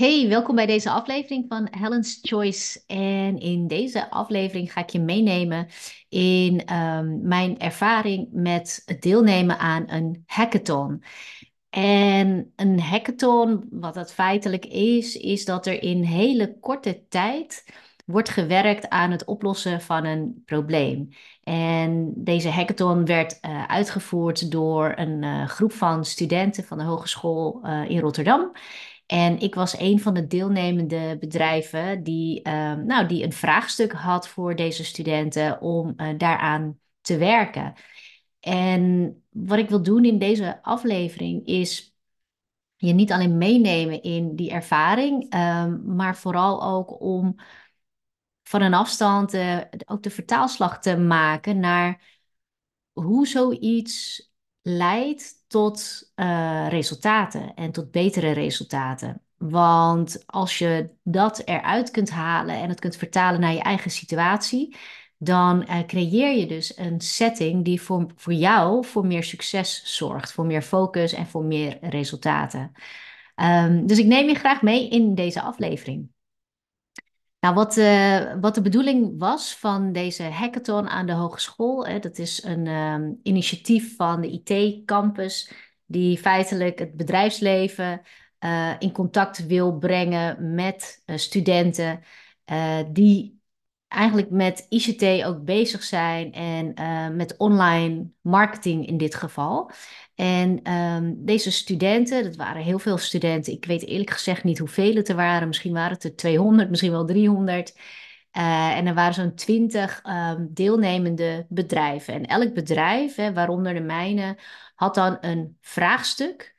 Hey, welkom bij deze aflevering van Helen's Choice. En in deze aflevering ga ik je meenemen in ehm, mijn ervaring met het deelnemen aan een hackathon. En een hackathon, wat dat feitelijk is, is dat er in hele korte tijd wordt gewerkt aan het oplossen van een probleem. En deze hackathon werd uh, uitgevoerd door een uh, groep van studenten van de Hogeschool uh, in Rotterdam. En ik was een van de deelnemende bedrijven die, um, nou, die een vraagstuk had voor deze studenten om uh, daaraan te werken. En wat ik wil doen in deze aflevering is je niet alleen meenemen in die ervaring, um, maar vooral ook om van een afstand uh, ook de vertaalslag te maken naar hoe zoiets leidt tot uh, resultaten en tot betere resultaten. Want als je dat eruit kunt halen en het kunt vertalen naar je eigen situatie, dan uh, creëer je dus een setting die voor, voor jou voor meer succes zorgt, voor meer focus en voor meer resultaten. Um, dus ik neem je graag mee in deze aflevering. Nou, wat, uh, wat de bedoeling was van deze hackathon aan de hogeschool, hè, dat is een um, initiatief van de IT-campus, die feitelijk het bedrijfsleven uh, in contact wil brengen met uh, studenten die eigenlijk met ICT ook bezig zijn en met online marketing in dit geval. En um, deze studenten, dat waren heel veel studenten. Ik weet eerlijk gezegd niet hoeveel het er waren. Misschien waren het er 200, misschien wel 300. Uh, eh, en er waren zo'n 20 um, deelnemende bedrijven. En elk bedrijf, hè, waaronder de mijne, had dan een vraagstuk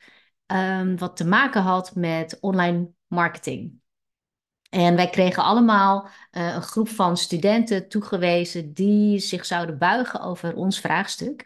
um, wat te maken had met online marketing. En wij kregen allemaal uh, een groep van studenten toegewezen die zich zouden buigen over ons vraagstuk.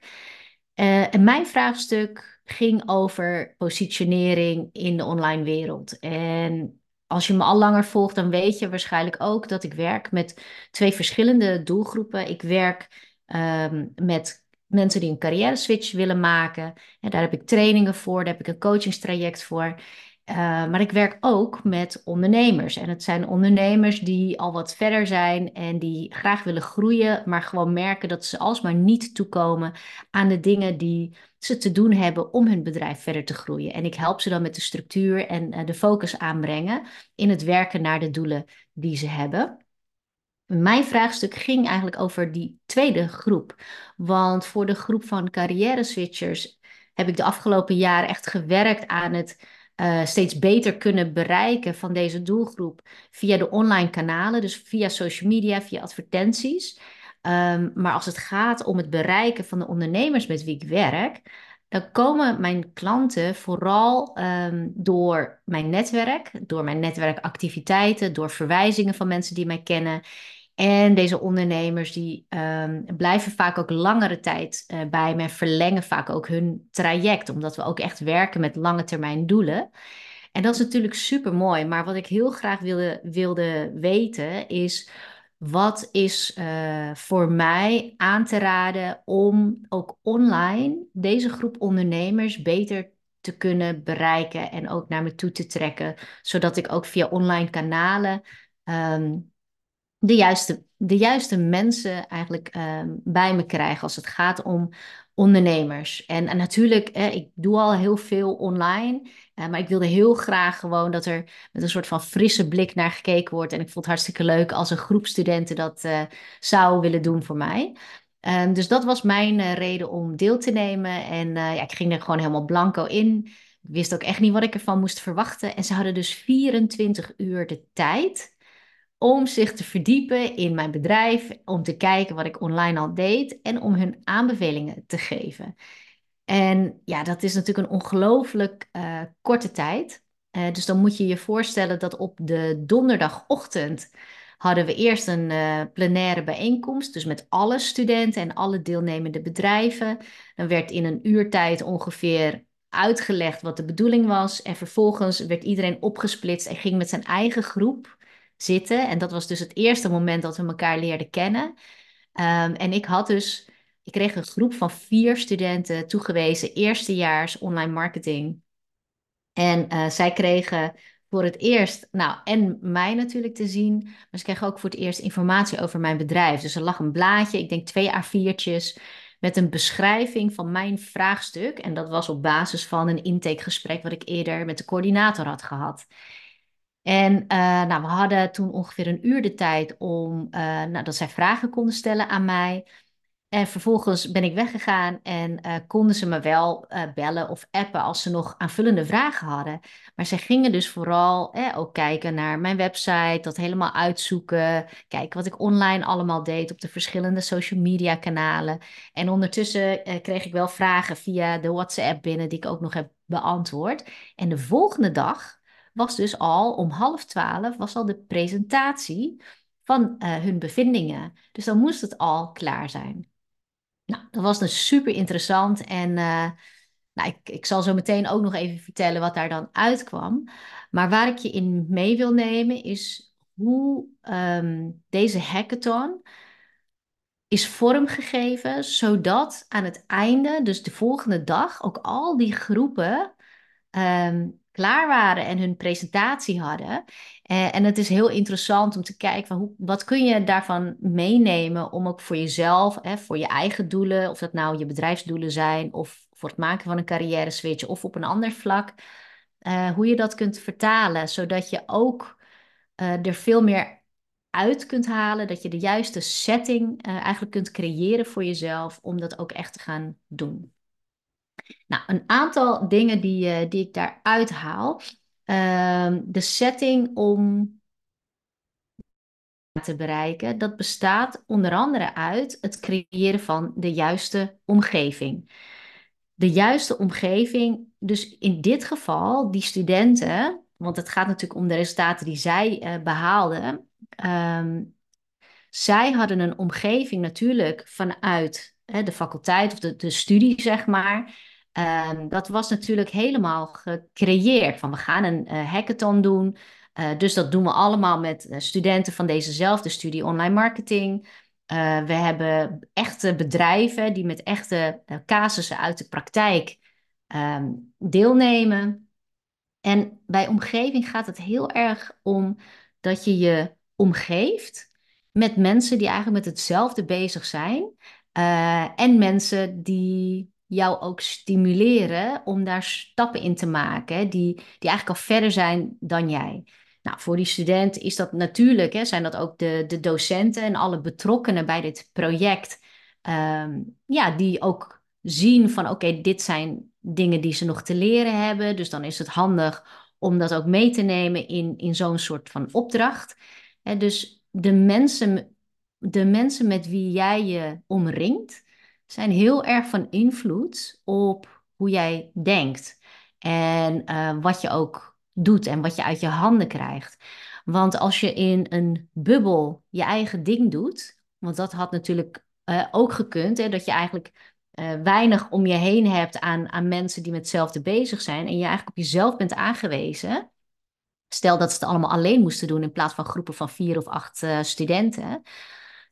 Uh, en mijn vraagstuk ging over positionering in de online wereld. En als je me al langer volgt, dan weet je waarschijnlijk ook dat ik werk met twee verschillende doelgroepen. Ik werk um, met mensen die een carrière switch willen maken. En daar heb ik trainingen voor, daar heb ik een coachingstraject voor. Uh, maar ik werk ook met ondernemers. En het zijn ondernemers die al wat verder zijn en die graag willen groeien, maar gewoon merken dat ze alsmaar niet toekomen aan de dingen die ze te doen hebben om hun bedrijf verder te groeien. En ik help ze dan met de structuur en uh, de focus aanbrengen in het werken naar de doelen die ze hebben. Mijn vraagstuk ging eigenlijk over die tweede groep. Want voor de groep van carrière switchers heb ik de afgelopen jaren echt gewerkt aan het uh, steeds beter kunnen bereiken van deze doelgroep via de online kanalen, dus via social media, via advertenties. Um, maar als het gaat om het bereiken van de ondernemers met wie ik werk, dan komen mijn klanten vooral um, door mijn netwerk, door mijn netwerkactiviteiten, door verwijzingen van mensen die mij kennen. En deze ondernemers die um, blijven vaak ook langere tijd uh, bij me en verlengen vaak ook hun traject, omdat we ook echt werken met lange termijn doelen. En dat is natuurlijk super mooi. Maar wat ik heel graag wilde, wilde weten is. Wat is uh, voor mij aan te raden om ook online deze groep ondernemers beter te kunnen bereiken en ook naar me toe te trekken, zodat ik ook via online kanalen um, de juiste, de juiste mensen eigenlijk uh, bij me krijgen als het gaat om ondernemers. En, en natuurlijk, eh, ik doe al heel veel online, uh, maar ik wilde heel graag gewoon dat er met een soort van frisse blik naar gekeken wordt. En ik vond het hartstikke leuk als een groep studenten dat uh, zou willen doen voor mij. Um, dus dat was mijn uh, reden om deel te nemen. En ja, ik ging er gewoon helemaal blanco in. Ik wist ook echt niet wat ik ervan moest verwachten. En ze hadden dus 24 uur de tijd om zich te verdiepen in mijn bedrijf, om te kijken wat ik online al deed en om hun aanbevelingen te geven. En ja, dat is natuurlijk een ongelooflijk uh, korte tijd. Uh, dus dan moet je je voorstellen dat op de donderdagochtend hadden we eerst een uh, plenaire bijeenkomst, dus met alle studenten en alle deelnemende bedrijven. Dan werd in een uurtijd ongeveer uitgelegd wat de bedoeling was. En vervolgens werd iedereen opgesplitst en ging met zijn eigen groep zitten. En dat was dus het eerste moment dat we elkaar leerden kennen. Um, en ik had dus, ik kreeg een groep van vier studenten toegewezen, eerstejaars online marketing. En uh, zij kregen voor het eerst, nou, en mij natuurlijk te zien. Maar ze kregen ook voor het eerst informatie over mijn bedrijf. Dus er lag een blaadje, ik denk twee A4'tjes, met een beschrijving van mijn vraagstuk. En dat was op basis van een intakegesprek wat ik eerder met de coördinator had gehad. En uh, nou, we hadden toen ongeveer een uur de tijd om uh, nou, dat zij vragen konden stellen aan mij. En vervolgens ben ik weggegaan en uh, konden ze me wel bellen of appen als ze nog aanvullende vragen hadden. Maar ze gingen dus vooral eh, ook kijken naar mijn website, dat helemaal uitzoeken, kijken wat ik online allemaal deed op de verschillende social media kanalen. En ondertussen kreeg ik wel vragen via de WhatsApp binnen die ik ook nog heb beantwoord. En de volgende dag was dus al om half twaalf was al de presentatie van hun bevindingen. Dus dan moest het al klaar zijn. Nou, dat was dus super interessant. En uh, nou, ik, ik zal zo meteen ook nog even vertellen wat daar dan uitkwam. Maar waar ik je in mee wil nemen is hoe um, deze hackathon is vormgegeven, zodat aan het einde, dus de volgende dag, ook al die groepen um, klaar waren en hun presentatie hadden. Uh, en het is heel interessant om te kijken van hoe, wat kun je daarvan meenemen om ook voor jezelf, hè, voor je eigen doelen, of dat nou je bedrijfsdoelen zijn of voor het maken van een carrière switch of op een ander vlak, uh, hoe je dat kunt vertalen, zodat je ook uh, er veel meer uit kunt halen, dat je de juiste setting eigenlijk kunt creëren voor jezelf om dat ook echt te gaan doen. Nou, een aantal dingen die, uh, die ik daaruit haal. Uh, de setting om te bereiken, dat bestaat onder andere uit het creëren van de juiste omgeving. De juiste omgeving, dus in dit geval die studenten, want het gaat natuurlijk om de resultaten die zij uh, behaalden. Um, zij hadden een omgeving natuurlijk vanuit hè, de faculteit of de, de studie, zeg maar. Um, dat was natuurlijk helemaal gecreëerd. Van we gaan een uh, hackathon doen. Uh, dus dat doen we allemaal met uh, studenten van dezezelfde studie online marketing. we hebben echte bedrijven die met echte casussen uit de praktijk um, deelnemen. En bij omgeving gaat het heel erg om dat je je omgeeft met mensen die eigenlijk met hetzelfde bezig zijn. en mensen die jou ook stimuleren om daar stappen in te maken die, die eigenlijk al verder zijn dan jij. Nou, voor die student is dat natuurlijk, hè, zijn dat ook de, de docenten en alle betrokkenen bij dit project, um, ja, die ook zien van oké, dit zijn dingen die ze nog te leren hebben. Dus dan is het handig om dat ook mee te nemen in, in zo'n soort van opdracht. Hè, dus de mensen, de mensen met wie jij je omringt, zijn heel erg van invloed op hoe jij denkt. En uh, wat je ook doet en wat je uit je handen krijgt. Want als je in een bubbel je eigen ding doet, want dat had natuurlijk uh, ook gekund, hè, dat je eigenlijk uh, weinig om je heen hebt aan, aan mensen die met hetzelfde bezig zijn en je eigenlijk op jezelf bent aangewezen. Stel dat ze het allemaal alleen moesten doen in plaats van groepen van vier of acht studenten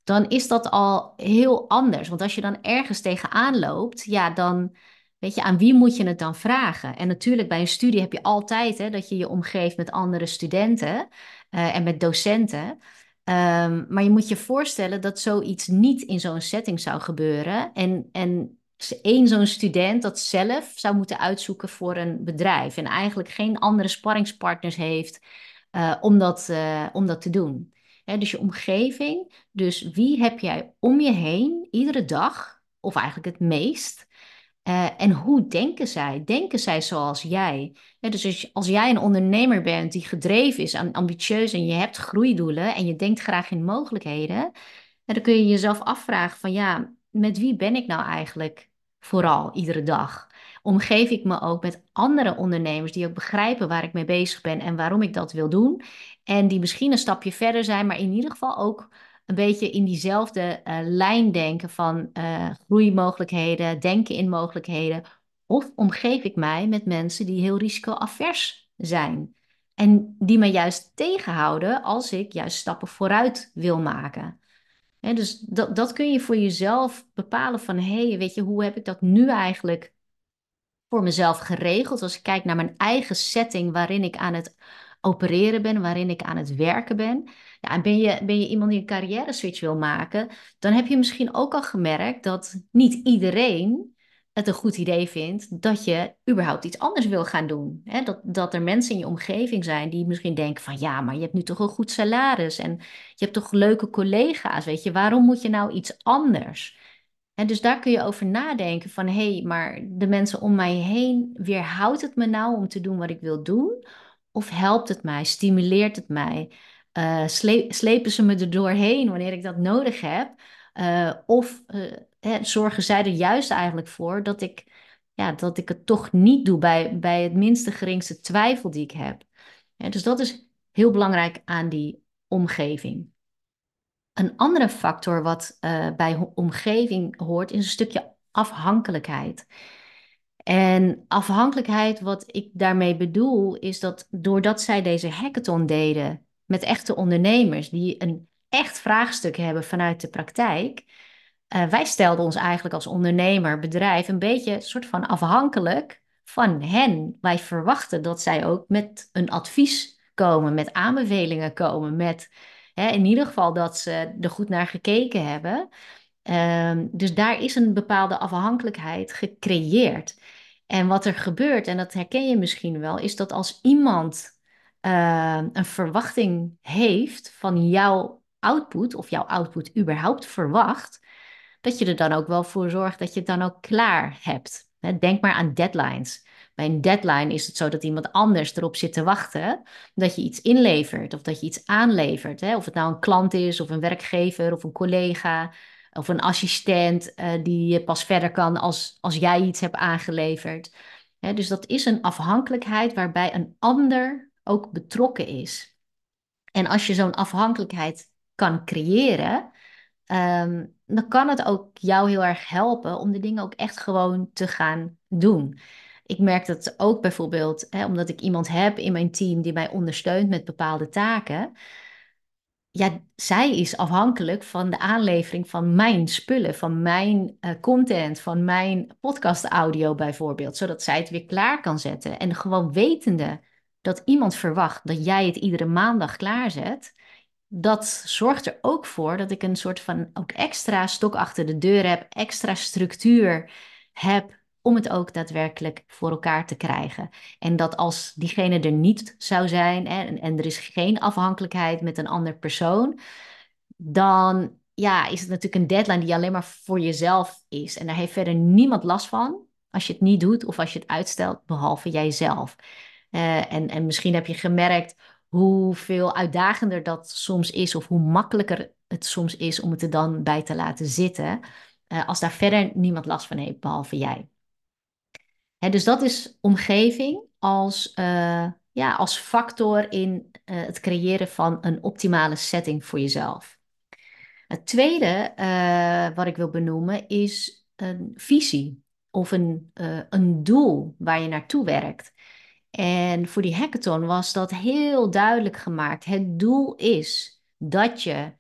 dan is dat al heel anders. Want als je dan ergens tegenaan loopt, ja, dan weet je, aan wie moet je het dan vragen? En natuurlijk bij een studie heb je altijd hè, dat je je omgeeft met andere studenten uh, en met docenten. Um, maar je moet je voorstellen dat zoiets niet in zo'n setting zou gebeuren. En, en één zo'n student dat zelf zou moeten uitzoeken voor een bedrijf. En eigenlijk geen andere sparringspartners heeft uh, om, dat, uh, om dat te doen dus je omgeving. Dus wie heb jij om je heen iedere dag, of eigenlijk het meest? Uh, en hoe denken zij? Denken zij zoals jij? dus als, als, jij een ondernemer bent die gedreven is, ambitieus en je hebt groeidoelen en je denkt graag in mogelijkheden, dan kun je jezelf afvragen van ja, met wie ben ik nou eigenlijk vooral iedere dag? Omgeef ik me ook met andere ondernemers die ook begrijpen waar ik mee bezig ben en waarom ik dat wil doen? En die misschien een stapje verder zijn, maar in ieder geval ook een beetje in diezelfde uh, lijn denken van uh, groeimogelijkheden, denken in mogelijkheden. Of omgeef ik mij met mensen die heel risicoavers zijn. En die me juist tegenhouden als ik juist stappen vooruit wil maken. dus dat, dat kun je voor jezelf bepalen van, hé, hey, weet je, hoe heb ik dat nu eigenlijk voor mezelf geregeld? Als ik kijk naar mijn eigen setting waarin ik aan het opereren ben, waarin ik aan het werken ben. Ja, en ben je, ben je iemand die een carrière switch wil maken, dan heb je misschien ook al gemerkt dat niet iedereen het een goed idee vindt dat je überhaupt iets anders wil gaan doen. dat, dat er mensen in je omgeving zijn die misschien denken van ja, maar je hebt nu toch een goed salaris en je hebt toch leuke collega's, weet je, waarom moet je nou iets anders? En dus daar kun je over nadenken van hé, hey, maar de mensen om mij heen, weerhoudt het me nou om te doen wat ik wil doen? Of helpt het mij, stimuleert het mij? Uh, slepen ze me er doorheen wanneer ik dat nodig heb? Uh, of uh, zorgen zij er juist eigenlijk voor dat ik, ja, dat ik het toch niet doe bij, bij het minste geringste twijfel die ik heb? dus dat is heel belangrijk aan die omgeving. Een andere factor wat bij omgeving hoort, is een stukje afhankelijkheid. En afhankelijkheid, wat ik daarmee bedoel, is dat doordat zij deze hackathon deden met echte ondernemers die een echt vraagstuk hebben vanuit de praktijk, uh, wij stelden ons eigenlijk als ondernemer, bedrijf, een beetje soort van afhankelijk van hen. Wij verwachten dat zij ook met een advies komen, met aanbevelingen komen, met Hè, in ieder geval dat ze er goed naar gekeken hebben. Um, dus daar is een bepaalde afhankelijkheid gecreëerd. En wat er gebeurt, en dat herken je misschien wel, is dat als iemand uh, een verwachting heeft van jouw output, of jouw output überhaupt verwacht, dat je er dan ook wel voor zorgt dat je het dan ook klaar hebt. Denk maar aan deadlines. Bij een deadline is het zo dat iemand anders erop zit te wachten dat je iets inlevert of dat je iets aanlevert. Of het nou een klant is of een werkgever of een collega of een assistent uh, die pas verder kan als, als jij iets hebt aangeleverd. Dus dat is een afhankelijkheid waarbij een ander ook betrokken is. En als je zo'n afhankelijkheid kan creëren, um, dan kan het ook jou heel erg helpen om de dingen ook echt gewoon te gaan doen. Ik merk dat ook bijvoorbeeld, omdat ik iemand heb in mijn team die mij ondersteunt met bepaalde taken. Ja, zij is afhankelijk van de aanlevering van mijn spullen, van mijn uh, content, van mijn podcast audio bijvoorbeeld, zodat zij het weer klaar kan zetten. En gewoon wetende dat iemand verwacht dat jij het iedere maandag klaarzet, dat zorgt er ook voor dat ik een soort van ook extra stok achter de deur heb, extra structuur heb om het ook daadwerkelijk voor elkaar te krijgen. En dat als diegene er niet zou zijn en, en er is geen afhankelijkheid met een ander persoon, dan ja, is het natuurlijk een deadline die alleen maar voor jezelf is. En daar heeft verder niemand last van als je het niet doet of als je het uitstelt, behalve jijzelf. Uh, en, en misschien heb je gemerkt hoeveel uitdagender dat soms is, of hoe makkelijker het soms is om het er dan bij te laten zitten, uh, als daar verder niemand last van heeft, behalve jij dus dat is omgeving als, uh, ja, als factor in uh, het creëren van een optimale setting voor jezelf. Het tweede uh, wat ik wil benoemen is een visie of een, een doel waar je naartoe werkt. En voor die hackathon was dat heel duidelijk gemaakt. Het doel is dat je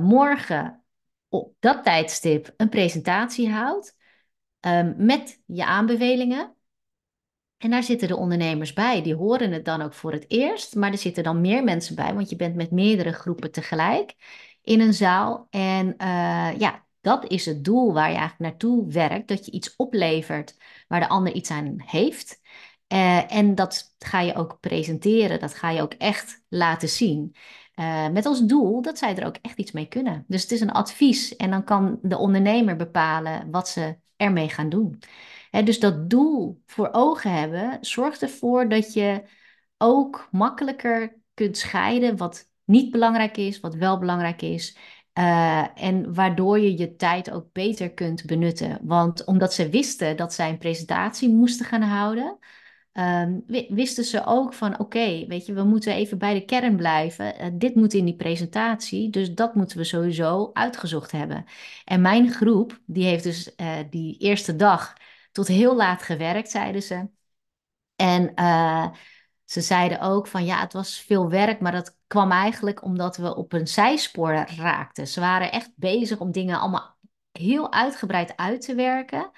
morgen op dat tijdstip een presentatie houdt um, met je aanbevelingen. En daar zitten de ondernemers bij. Die horen het dan ook voor het eerst. Maar er zitten dan meer mensen bij, want je bent met meerdere groepen tegelijk in een zaal. En uh, ja, dat is het doel waar je eigenlijk naartoe werkt. Dat je iets oplevert waar de ander iets aan heeft. Uh, en dat ga je ook presenteren. Dat ga je ook echt laten zien. Uh, met als doel dat zij er ook echt iets mee kunnen. Dus het is een advies. En dan kan de ondernemer bepalen wat ze ermee gaan doen. dus dat doel voor ogen hebben zorgt ervoor dat je ook makkelijker kunt scheiden wat niet belangrijk is, wat wel belangrijk is. Uh, en waardoor je je tijd ook beter kunt benutten. Want omdat ze wisten dat zij een presentatie moesten gaan houden, um, wisten ze ook van oké, weet je, we moeten even bij de kern blijven. Uh, dit moet in die presentatie, dus dat moeten we sowieso uitgezocht hebben. En mijn groep, die heeft dus uh, die eerste dag tot heel laat gewerkt, zeiden ze. En uh, ze zeiden ook van ja, het was veel werk, maar dat kwam eigenlijk omdat we op een zijspoor raakten. Ze waren echt bezig om dingen allemaal heel uitgebreid uit te werken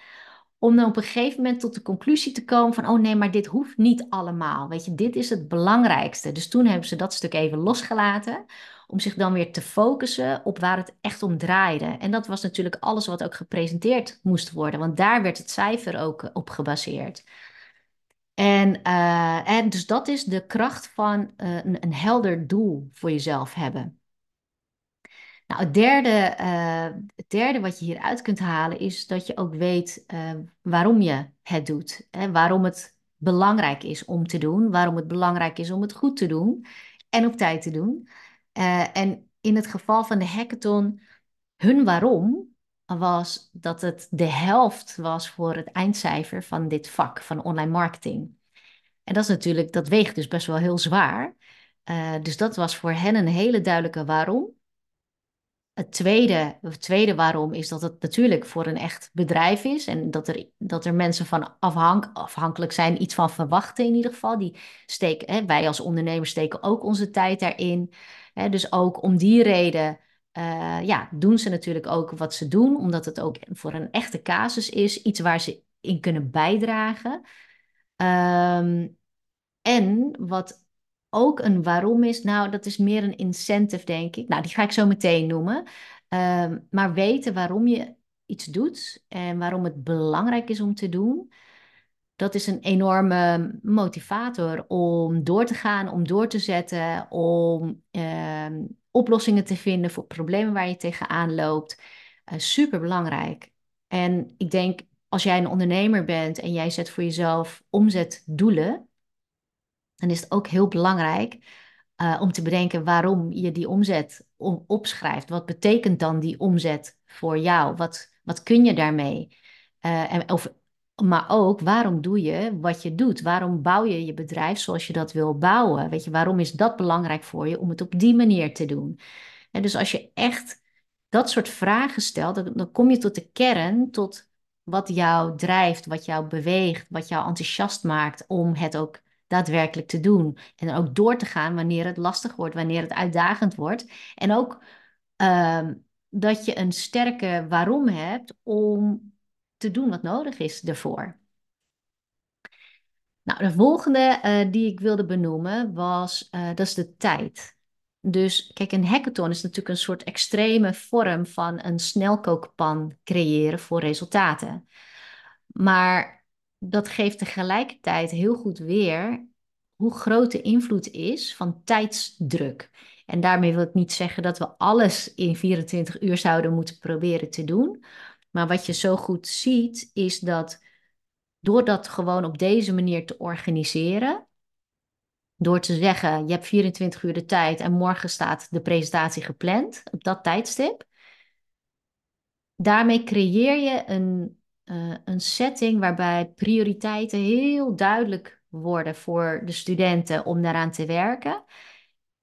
om dan op een gegeven moment tot de conclusie te komen van, oh nee, maar dit hoeft niet allemaal. Weet je, dit is het belangrijkste. Dus toen hebben ze dat stuk even losgelaten, om zich dan weer te focussen op waar het echt om draaide. En dat was natuurlijk alles wat ook gepresenteerd moest worden, want daar werd het cijfer ook op gebaseerd. En, uh, en dus dat is de kracht van uh, een, een helder doel voor jezelf hebben. Nou, het derde, uh, het derde wat je hieruit kunt halen is dat je ook weet uh, waarom je het doet. Hè? Waarom het belangrijk is om te doen, waarom het belangrijk is om het goed te doen en op tijd te doen. Uh, en in het geval van de hackathon, hun waarom was dat het de helft was voor het eindcijfer van dit vak, van online marketing. En dat is natuurlijk, dat weegt dus best wel heel zwaar. dus dat was voor hen een hele duidelijke waarom. Het tweede, tweede waarom is dat het natuurlijk voor een echt bedrijf is en dat er, dat er mensen van afhank, afhankelijk zijn, iets van verwachten in ieder geval. Die steken, hè, wij als ondernemers steken ook onze tijd daarin. Hè, dus ook om die reden uh, ja, doen ze natuurlijk ook wat ze doen, omdat het ook voor een echte casus is, iets waar ze in kunnen bijdragen. Um, en wat ook een waarom is, nou, dat is meer een incentive, denk ik. Nou, die ga ik zo meteen noemen. Ehm, maar weten waarom je iets doet en waarom het belangrijk is om te doen, dat is een enorme motivator om door te gaan, om door te zetten, om ehm, oplossingen te vinden voor problemen waar je tegenaan loopt. Uh, super belangrijk. En ik denk, als jij een ondernemer bent en jij zet voor jezelf omzetdoelen, dan is het ook heel belangrijk uh, om te bedenken waarom je die omzet opschrijft. Wat betekent dan die omzet voor jou? Wat, wat kun je daarmee? Uh, en, of, maar ook waarom doe je wat je doet? Waarom bouw je je bedrijf zoals je dat wil bouwen? Weet je, waarom is dat belangrijk voor je om het op die manier te doen? En dus als je echt dat soort vragen stelt, dan, dan kom je tot de kern, tot wat jou drijft, wat jou beweegt, wat jou enthousiast maakt om het ook daadwerkelijk te doen. En ook door te gaan wanneer het lastig wordt, wanneer het uitdagend wordt. En ook uh, dat je een sterke waarom hebt om te doen wat nodig is ervoor. Nou, de volgende uh, die ik wilde benoemen was, uh, dat is de tijd. Dus kijk, een hackathon is natuurlijk een soort extreme vorm van een snelkookpan creëren voor resultaten. Maar dat geeft tegelijkertijd heel goed weer hoe groot de invloed is van tijdsdruk. En daarmee wil ik niet zeggen dat we alles in 24 uur zouden moeten proberen te doen. Maar wat je zo goed ziet, is dat door dat gewoon op deze manier te organiseren, door te zeggen, je hebt 24 uur de tijd en morgen staat de presentatie gepland op dat tijdstip, daarmee creëer je een uh, een setting waarbij prioriteiten heel duidelijk worden voor de studenten om daaraan te werken.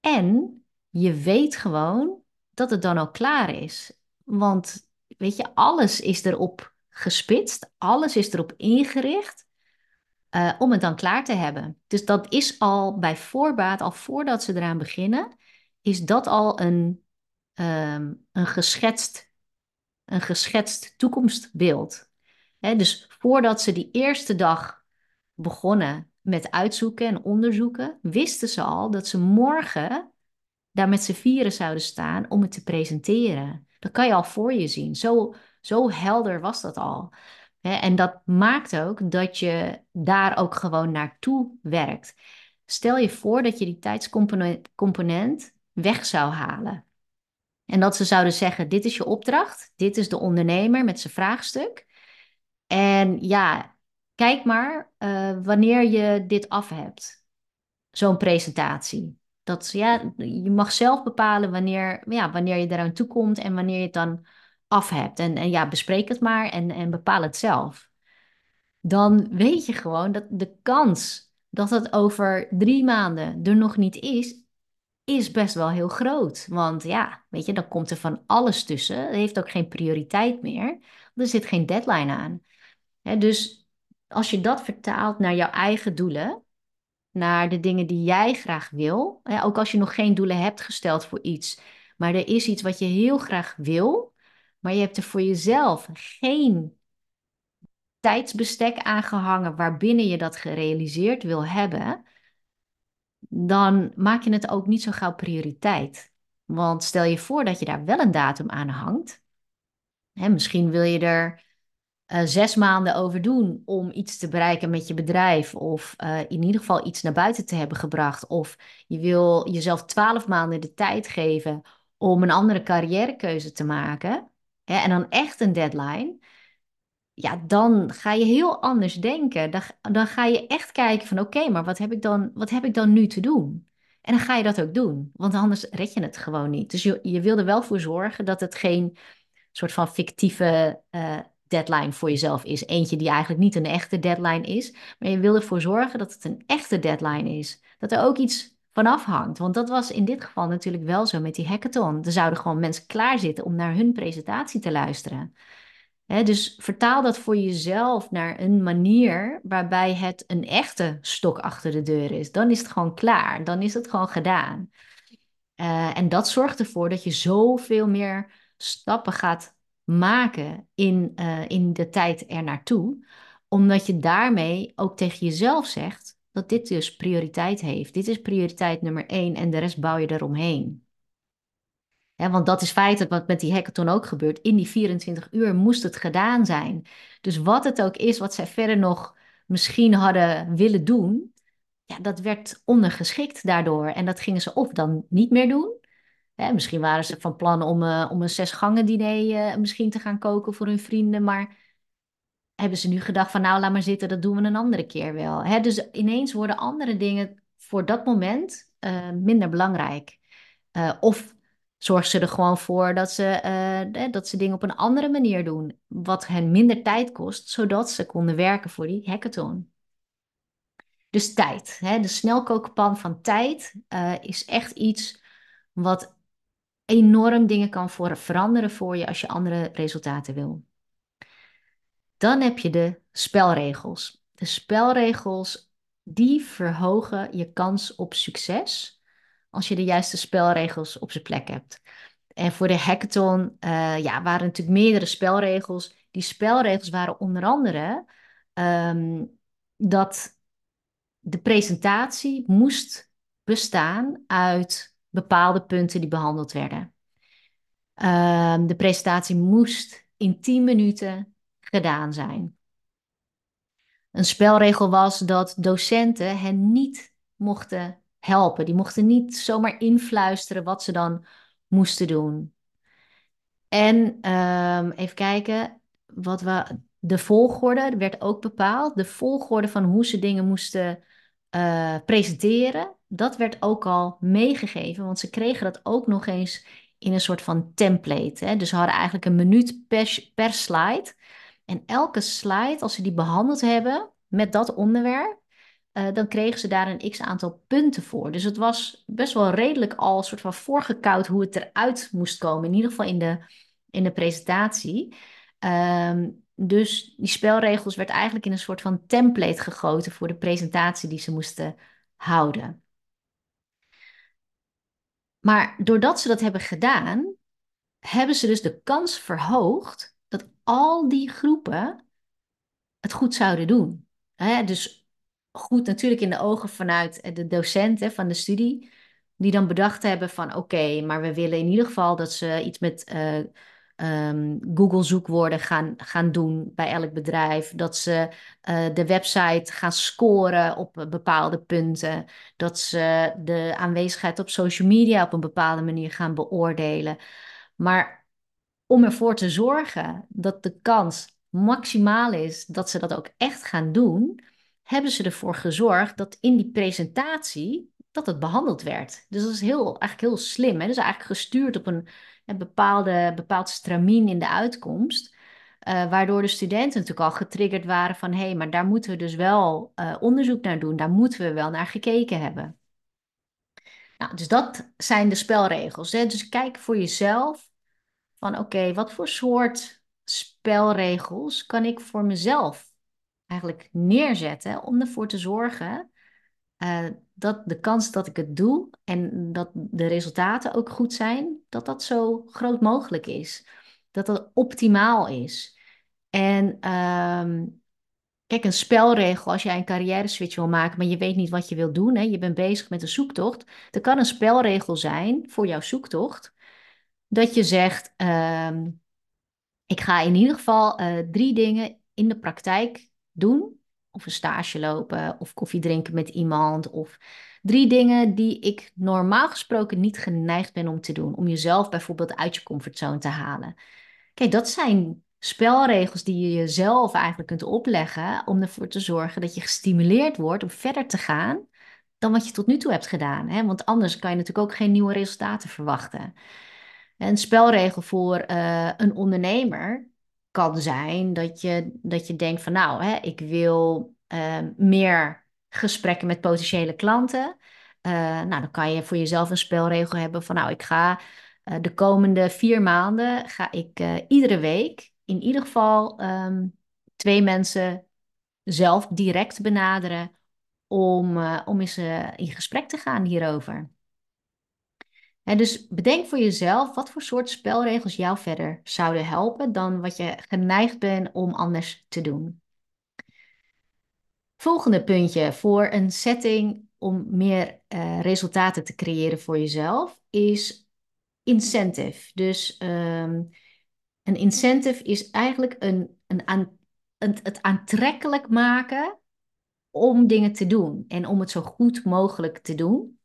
En je weet gewoon dat het dan ook klaar is. Want weet je, alles is erop gespitst, alles is erop ingericht uh, om het dan klaar te hebben. Dus dat is al bij voorbaat, al voordat ze eraan beginnen, is dat al een, um, een, geschetst, een geschetst toekomstbeeld dus voordat ze die eerste dag begonnen met uitzoeken en onderzoeken, wisten ze al dat ze morgen daar met z'n vieren zouden staan om het te presenteren. Dat kan je al voor je zien. Zo, zo helder was dat al. en dat maakt ook dat je daar ook gewoon naartoe werkt. Stel je voor dat je die tijdscomponent weg zou halen. En dat ze zouden zeggen: Dit is je opdracht, dit is de ondernemer met zijn vraagstuk. En ja, kijk maar uh, wanneer je dit af hebt, zo'n presentatie. Dat, ja, je mag zelf bepalen wanneer, ja, wanneer je eraan toekomt en wanneer je het dan af hebt. En, en ja, bespreek het maar en, en bepaal het zelf. Dan weet je gewoon dat de kans dat het over drie maanden er nog niet is, is best wel heel groot. Want ja, weet je, dan komt er van alles tussen. Het heeft ook geen prioriteit meer. Er zit geen deadline aan dus als je dat vertaalt naar jouw eigen doelen, naar de dingen die jij graag wil, ook als je nog geen doelen hebt gesteld voor iets, maar er is iets wat je heel graag wil, maar je hebt er voor jezelf geen tijdsbestek aangehangen waarbinnen je dat gerealiseerd wil hebben, dan maak je het ook niet zo gauw prioriteit. Want stel je voor dat je daar wel een datum aan hangt. Hè, misschien wil je er uh, zes maanden over doen om iets te bereiken met je bedrijf. Of uh, in ieder geval iets naar buiten te hebben gebracht. Of je wil jezelf twaalf maanden de tijd geven om een andere carrièrekeuze te maken. Hè, en dan echt een deadline. Ja, dan ga je heel anders denken. Dan, dan ga je echt kijken van oké, maar wat heb, ik dan, wat heb ik dan nu te doen? En dan ga je dat ook doen, want anders red je het gewoon niet. Dus je, je wil er wel voor zorgen dat het geen soort van fictieve uh, deadline voor jezelf is. Eentje die eigenlijk niet een echte deadline is. Maar je wil ervoor zorgen dat het een echte deadline is. Dat er ook iets van afhangt. Want dat was in dit geval natuurlijk wel zo met die hackathon. Er zouden gewoon mensen klaarzitten om naar hun presentatie te luisteren. dus vertaal dat voor jezelf naar een manier waarbij het een echte stok achter de deur is. Dan is het gewoon klaar. Dan is het gewoon gedaan. Uh, en dat zorgt ervoor dat je zoveel meer stappen gaat maken in, uh, in de tijd er naartoe. Omdat je daarmee ook tegen jezelf zegt dat dit dus prioriteit heeft. Dit is prioriteit nummer één en de rest bouw je eromheen. Want dat is feitelijk wat met die hackathon ook gebeurt. In die 24 uur moest het gedaan zijn. Dus wat het ook is wat zij verder nog misschien hadden willen doen, ja, dat werd ondergeschikt daardoor. En dat gingen ze of dan niet meer doen, misschien waren ze van plan om, uh, om een zesgangen diner uh, misschien te gaan koken voor hun vrienden. Maar hebben ze nu gedacht van nou, laat maar zitten, dat doen we een andere keer wel. Hè? Dus ineens worden andere dingen voor dat moment uh, minder belangrijk. of zorgen ze er gewoon voor dat ze, dat ze dingen op een andere manier doen. Wat hen minder tijd kost, zodat ze konden werken voor die hackathon. Dus tijd. Hè? De snelkookpan van tijd is echt iets wat enorm dingen kan voor, veranderen voor je als je andere resultaten wil. Dan heb je de spelregels. De spelregels die verhogen je kans op succes als je de juiste spelregels op zijn plek hebt. En voor de hackathon uh, ja, waren natuurlijk meerdere spelregels. Die spelregels waren onder andere um, dat de presentatie moest bestaan uit bepaalde punten die behandeld werden. Ehm, de presentatie moest in 10 minuten gedaan zijn. Een spelregel was dat docenten hen niet mochten helpen. Die mochten niet zomaar influisteren wat ze dan moesten doen. En ehm, even kijken, wat we, de volgorde werd ook bepaald. De volgorde van hoe ze dingen moesten uh, presenteren dat werd ook al meegegeven, want ze kregen dat ook nog eens in een soort van template. Hè? Dus ze hadden eigenlijk een minuut per, slide. En elke slide, als ze die behandeld hebben met dat onderwerp, uh, dan kregen ze daar een x aantal punten voor. Dus het was best wel redelijk al soort van voorgekoud hoe het eruit moest komen. In ieder geval in de, in de presentatie. Um, dus die spelregels werd eigenlijk in een soort van template gegoten voor de presentatie die ze moesten houden. Maar doordat ze dat hebben gedaan, hebben ze dus de kans verhoogd dat al die groepen het goed zouden doen. dus goed natuurlijk in de ogen vanuit de docenten van de studie, die dan bedacht hebben van oké, maar we willen in ieder geval dat ze iets met uh, um, Google zoekwoorden gaan, gaan doen bij elk bedrijf. Dat ze uh, de website gaan scoren op bepaalde punten. Dat ze de aanwezigheid op social media op een bepaalde manier gaan beoordelen. Maar om ervoor te zorgen dat de kans maximaal is dat ze dat ook echt gaan doen, hebben ze ervoor gezorgd dat in die presentatie dat het behandeld werd. Dus dat is heel, eigenlijk heel slim. Hè? Dus eigenlijk gestuurd op een een bepaalde, bepaald stramien in de uitkomst. Uh, waardoor de studenten natuurlijk al getriggerd waren van hé, hey, maar daar moeten we dus wel uh, onderzoek naar doen, daar moeten we wel naar gekeken hebben. Nou, dus dat zijn de spelregels. Hè? Dus kijk voor jezelf van oké, wat voor soort spelregels kan ik voor mezelf eigenlijk neerzetten om ervoor te zorgen uh, dat de kans dat ik het doe en dat de resultaten ook goed zijn, dat dat zo groot mogelijk is. Dat dat optimaal is. En um, Kijk, een spelregel als jij een carrière switch wil maken, maar je weet niet wat je wil doen, hè, je bent bezig met een zoektocht, dan kan een spelregel zijn voor jouw zoektocht dat je zegt, ehm, ik ga in ieder geval uh, drie dingen in de praktijk doen, of een stage lopen, of koffie drinken met iemand, of drie dingen die ik normaal gesproken niet geneigd ben om te doen, om jezelf bijvoorbeeld uit je comfortzone te halen. Kijk, dat zijn spelregels die je jezelf eigenlijk kunt opleggen om ervoor te zorgen dat je gestimuleerd wordt om verder te gaan dan wat je tot nu toe hebt gedaan. Hè? Want anders kan je natuurlijk ook geen nieuwe resultaten verwachten. Een spelregel voor uh, een ondernemer kan zijn dat je, dat je denkt van nou, hè, ik wil uh, meer gesprekken met potentiële klanten. Uh, nou, dan kan je voor jezelf een spelregel hebben van nou, ik ga uh, de komende vier maanden ga ik uh, iedere week in ieder geval um, twee mensen zelf direct benaderen om, om eens in gesprek te gaan hierover. Dus bedenk voor jezelf wat voor soort spelregels jou verder zouden helpen dan wat je geneigd bent om anders te doen. Volgende puntje voor een setting om meer uh, resultaten te creëren voor jezelf is incentive. Dus um, een incentive is eigenlijk een, een een, het aantrekkelijk maken om dingen te doen en om het zo goed mogelijk te doen.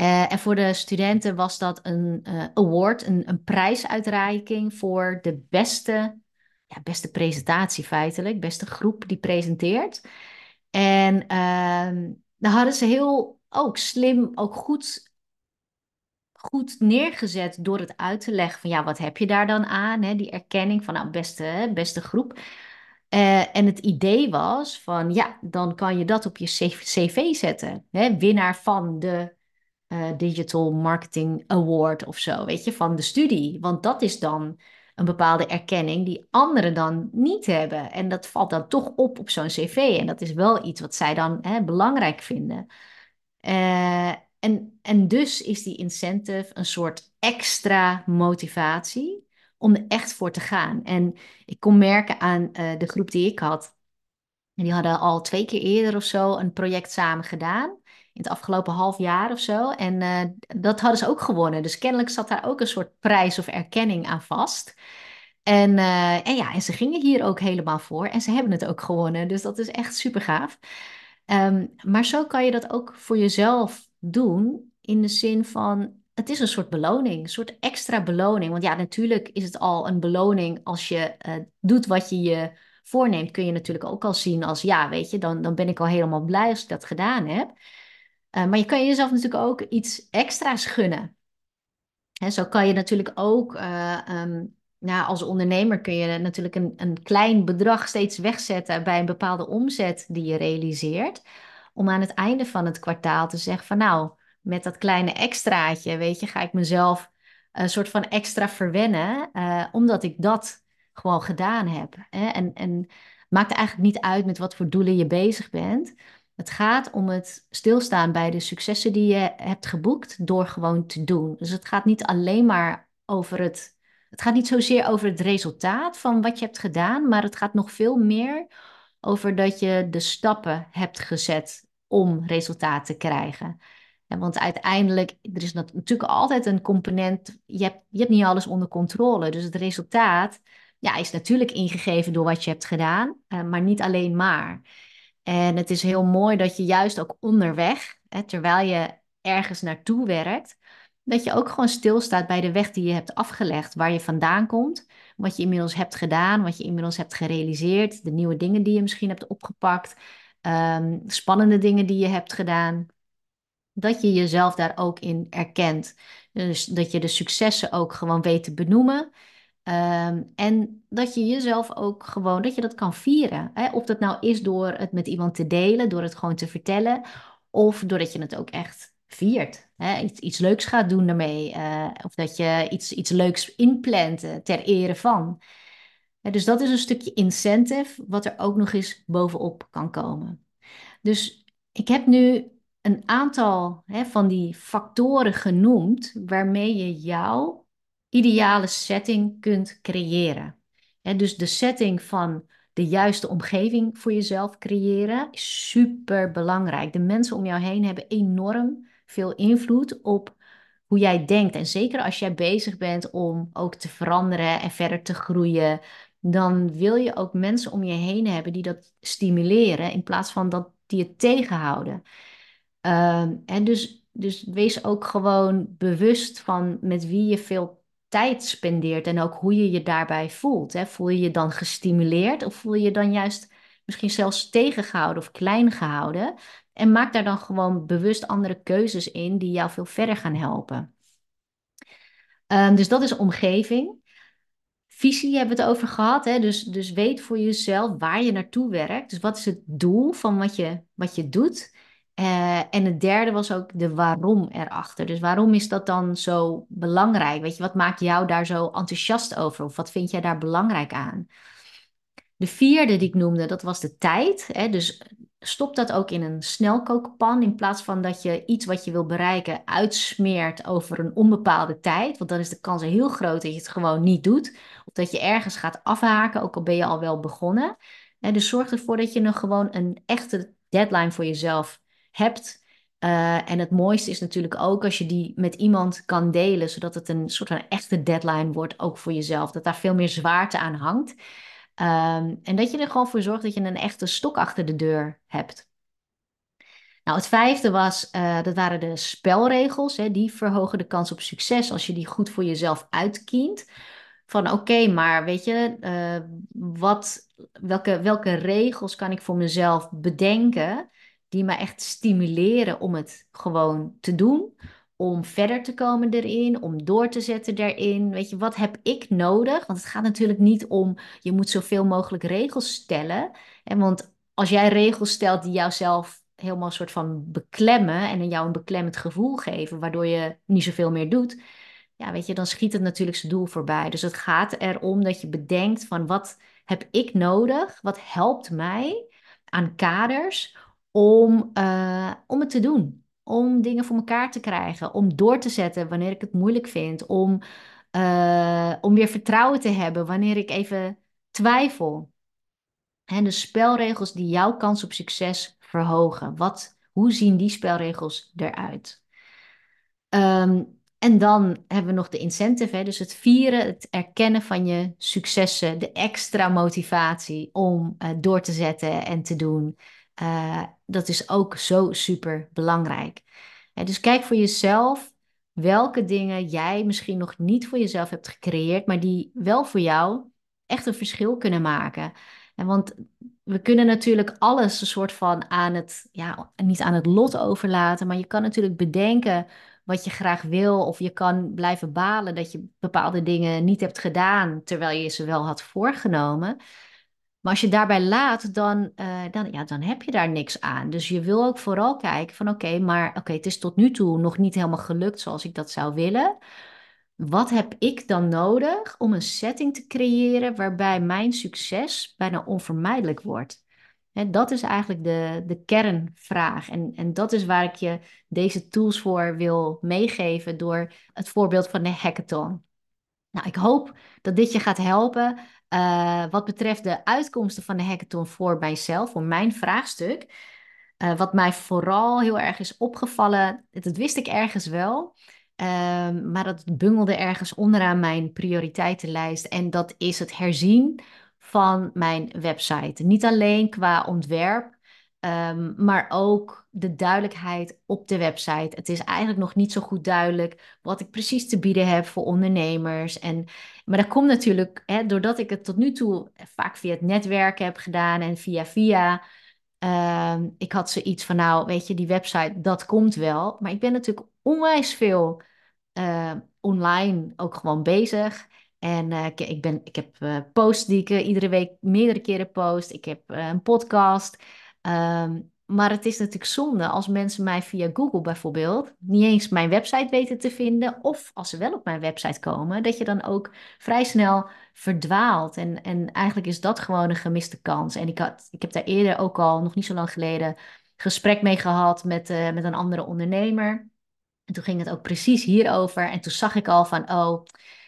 Uh, en voor de studenten was dat een uh, award, een, een prijsuitreiking voor de beste, ja, beste presentatie feitelijk, beste groep die presenteert. En uh, dan hadden ze heel ook slim, ook goed, goed neergezet door het uit te leggen van ja, wat heb je daar dan aan? Hè? Die erkenning van nou, beste, beste groep. Uh, en het idee was van ja, dan kan je dat op je cv zetten. Hè? Winnaar van de uh, Digital Marketing Award of zo, weet je, van de studie. Want dat is dan een bepaalde erkenning die anderen dan niet hebben. En dat valt dan toch op op zo'n cv. En dat is wel iets wat zij dan hè, belangrijk vinden. Uh, en, en dus is die incentive een soort extra motivatie om er echt voor te gaan. En ik kon merken aan uh, de groep die ik had. En die hadden al twee keer eerder of zo een project samen gedaan in het afgelopen half jaar of zo. En uh, dat hadden ze ook gewonnen. Dus kennelijk zat daar ook een soort prijs of erkenning aan vast. En, uh, en ja, en ze gingen hier ook helemaal voor. En ze hebben het ook gewonnen. Dus dat is echt super gaaf. Um, maar zo kan je dat ook voor jezelf doen. In de zin van, het is een soort beloning. Een soort extra beloning. Want ja, natuurlijk is het al een beloning als je uh, doet wat je je voorneemt. Kun je natuurlijk ook al zien als, ja, weet je, dan, dan ben ik al helemaal blij als ik dat gedaan heb. Uh, maar je kan jezelf natuurlijk ook iets extra's gunnen. Hè, zo kan je natuurlijk ook, nou, als ondernemer kun je natuurlijk een, een klein bedrag steeds wegzetten bij een bepaalde omzet die je realiseert. Om aan het einde van het kwartaal te zeggen van nou, met dat kleine extraatje, weet je, ga ik mezelf een soort van extra verwennen, uh, omdat ik dat gewoon gedaan heb. Hè? En, en maakt eigenlijk niet uit met wat voor doelen je bezig bent. Het gaat om het stilstaan bij de successen die je hebt geboekt door gewoon te doen. Dus het gaat niet alleen maar over het. Het gaat niet zozeer over het resultaat van wat je hebt gedaan, maar het gaat nog veel meer over dat je de stappen hebt gezet om resultaat te krijgen. want uiteindelijk, er is natuurlijk altijd een component, je hebt, je hebt niet alles onder controle. Dus het resultaat ja, is natuurlijk ingegeven door wat je hebt gedaan, uh, maar niet alleen maar. En het is heel mooi dat je juist ook onderweg, hè, terwijl je ergens naartoe werkt, dat je ook gewoon stilstaat bij de weg die je hebt afgelegd, waar je vandaan komt, wat je inmiddels hebt gedaan, wat je inmiddels hebt gerealiseerd, de nieuwe dingen die je misschien hebt opgepakt, um, spannende dingen die je hebt gedaan. Dat je jezelf daar ook in erkent. Dus dat je de successen ook gewoon weet te benoemen. Um, en dat je jezelf ook gewoon, dat je dat kan vieren. Hè? Of dat nou is door het met iemand te delen, door het gewoon te vertellen, of doordat je het ook echt viert. Hè? Iets, iets leuks gaat doen daarmee, uh, of dat je iets, iets leuks inplant uh, ter ere van. dus dat is een stukje incentive, wat er ook nog eens bovenop kan komen. Dus ik heb nu een aantal hè, van die factoren genoemd waarmee je jouw ideale setting kunt creëren. dus de setting van de juiste omgeving voor jezelf creëren is super belangrijk. De mensen om jou heen hebben enorm veel invloed op hoe jij denkt. En zeker als jij bezig bent om ook te veranderen en verder te groeien, dan wil je ook mensen om je heen hebben die dat stimuleren in plaats van dat die het tegenhouden. Ehm, en dus, dus wees ook gewoon bewust van met wie je veel tijd spendeert en ook hoe je je daarbij voelt. Hè? Voel je je dan gestimuleerd of voel je je dan juist misschien zelfs tegengehouden of klein gehouden? En maak daar dan gewoon bewust andere keuzes in die jou veel verder gaan helpen. Ehm, dus dat is omgeving. Visie hebben we het over gehad. Hè? Dus, dus weet voor jezelf waar je naartoe werkt. Dus wat is het doel van wat je, wat je doet? Uh, en het derde was ook de waarom erachter. Dus waarom is dat dan zo belangrijk? Weet je, wat maakt jou daar zo enthousiast over? Of wat vind jij daar belangrijk aan? De vierde die ik noemde, dat was de tijd. Hè? Dus stop dat ook in een snelkookpan in plaats van dat je iets wat je wil bereiken uitsmeert over een onbepaalde tijd. Want dan is de kans heel groot dat je het gewoon niet doet. Of dat je ergens gaat afhaken, ook al ben je al wel begonnen. En dus zorg ervoor dat je nog gewoon een echte deadline voor jezelf hebt. Uh, en het mooiste is natuurlijk ook als je die met iemand kan delen, zodat het een soort van echte deadline wordt, ook voor jezelf. Dat daar veel meer zwaarte aan hangt. Um, en dat je er gewoon voor zorgt dat je een echte stok achter de deur hebt. Nou, het vijfde was, uh, dat waren de spelregels. Hè, die verhogen de kans op succes als je die goed voor jezelf uitkient. Van oké, maar weet je, uh, wat, welke, welke regels kan ik voor mezelf bedenken die me echt stimuleren om het gewoon te doen? om verder te komen erin, om door te zetten daarin. Weet je, wat heb ik nodig? Want het gaat natuurlijk niet om, je moet zoveel mogelijk regels stellen. En want als jij regels stelt die jouzelf helemaal een soort van beklemmen en jou een beklemmend gevoel geven, waardoor je niet zoveel meer doet, ja, weet je, dan schiet het natuurlijk zijn doel voorbij. Dus het gaat erom dat je bedenkt van wat heb ik nodig? Wat helpt mij aan kaders om, uh, om het te doen? om dingen voor elkaar te krijgen, om door te zetten wanneer ik het moeilijk vind, om, uh, om weer vertrouwen te hebben wanneer ik even twijfel. En de spelregels die jouw kans op succes verhogen. Wat, hoe zien die spelregels eruit? Um, en dan hebben we nog de incentive, hè? dus het vieren, het erkennen van je successen, de extra motivatie om uh, door te zetten en te doen. Uh, dat is ook zo super belangrijk. dus kijk voor jezelf welke dingen jij misschien nog niet voor jezelf hebt gecreëerd, maar die wel voor jou echt een verschil kunnen maken. En want we kunnen natuurlijk alles een soort van aan het, ja, niet aan het lot overlaten, maar je kan natuurlijk bedenken wat je graag wil, of je kan blijven balen dat je bepaalde dingen niet hebt gedaan terwijl je ze wel had voorgenomen. Maar als je daarbij laat, dan, uh, dan, ja, dan heb je daar niks aan. Dus je wil ook vooral kijken van oké, maar oké, het is tot nu toe nog niet helemaal gelukt zoals ik dat zou willen. Wat heb ik dan nodig om een setting te creëren waarbij mijn succes bijna onvermijdelijk wordt? Dat is eigenlijk de, de kernvraag. En, en dat is waar ik je deze tools voor wil meegeven door het voorbeeld van de hackathon. Nou, ik hoop dat dit je gaat helpen uh, wat betreft de uitkomsten van de hackathon voor mijzelf, voor mijn vraagstuk. Uh, wat mij vooral heel erg is opgevallen, dat wist ik ergens wel, uh, maar dat bungelde ergens onderaan mijn prioriteitenlijst. En dat is het herzien van mijn website. Niet alleen qua ontwerp, um, maar ook de duidelijkheid op de website. Het is eigenlijk nog niet zo goed duidelijk wat ik precies te bieden heb voor ondernemers. En, maar dat komt natuurlijk, hè, doordat ik het tot nu toe vaak via het netwerk heb gedaan en via via. Uh, ik had zoiets van, nou, weet je, die website, dat komt wel. Maar ik ben natuurlijk onwijs veel uh, online ook gewoon bezig. En uh, ik, ik, ben, ik heb uh, posts die ik iedere week meerdere keren post. Ik heb een podcast. Um, maar het is natuurlijk zonde als mensen mij via Google bijvoorbeeld niet eens mijn website weten te vinden. Of als ze wel op mijn website komen, dat je dan ook vrij snel verdwaalt. En, en eigenlijk is dat gewoon een gemiste kans. En ik, had, ik heb daar eerder ook al, nog niet zo lang geleden, gesprek mee gehad met, uh, met een andere ondernemer. En toen ging het ook precies hierover. En toen zag ik al van, oh,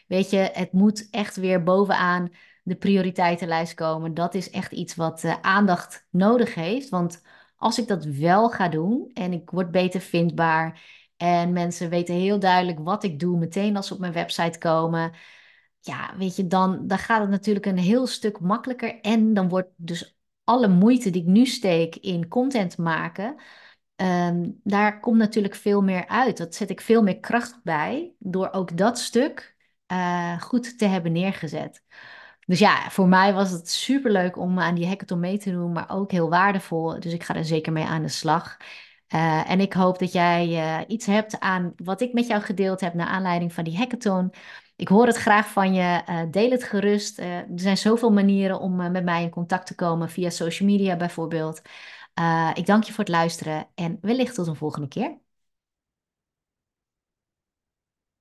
weet je, het moet echt weer bovenaan de prioriteitenlijst komen. Dat is echt iets wat uh, aandacht nodig heeft. Want als ik dat wel ga doen en ik word beter vindbaar en mensen weten heel duidelijk wat ik doe meteen als ze op mijn website komen. Ja, weet je, dan, dan gaat het natuurlijk een heel stuk makkelijker. En dan wordt dus alle moeite die ik nu steek in content maken, um, daar komt natuurlijk veel meer uit. Dat zet ik veel meer kracht bij door ook dat stuk uh, goed te hebben neergezet. Dus ja, voor mij was het superleuk om aan die hackathon mee te doen, maar ook heel waardevol. Dus ik ga er zeker mee aan de slag. Uh, en ik hoop dat jij uh, iets hebt aan wat ik met jou gedeeld heb naar aanleiding van die hackathon. Ik hoor het graag van je. Uh, deel het gerust. er zijn zoveel manieren om met mij in contact te komen, via social media bijvoorbeeld. ik dank je voor het luisteren en wellicht tot een volgende keer.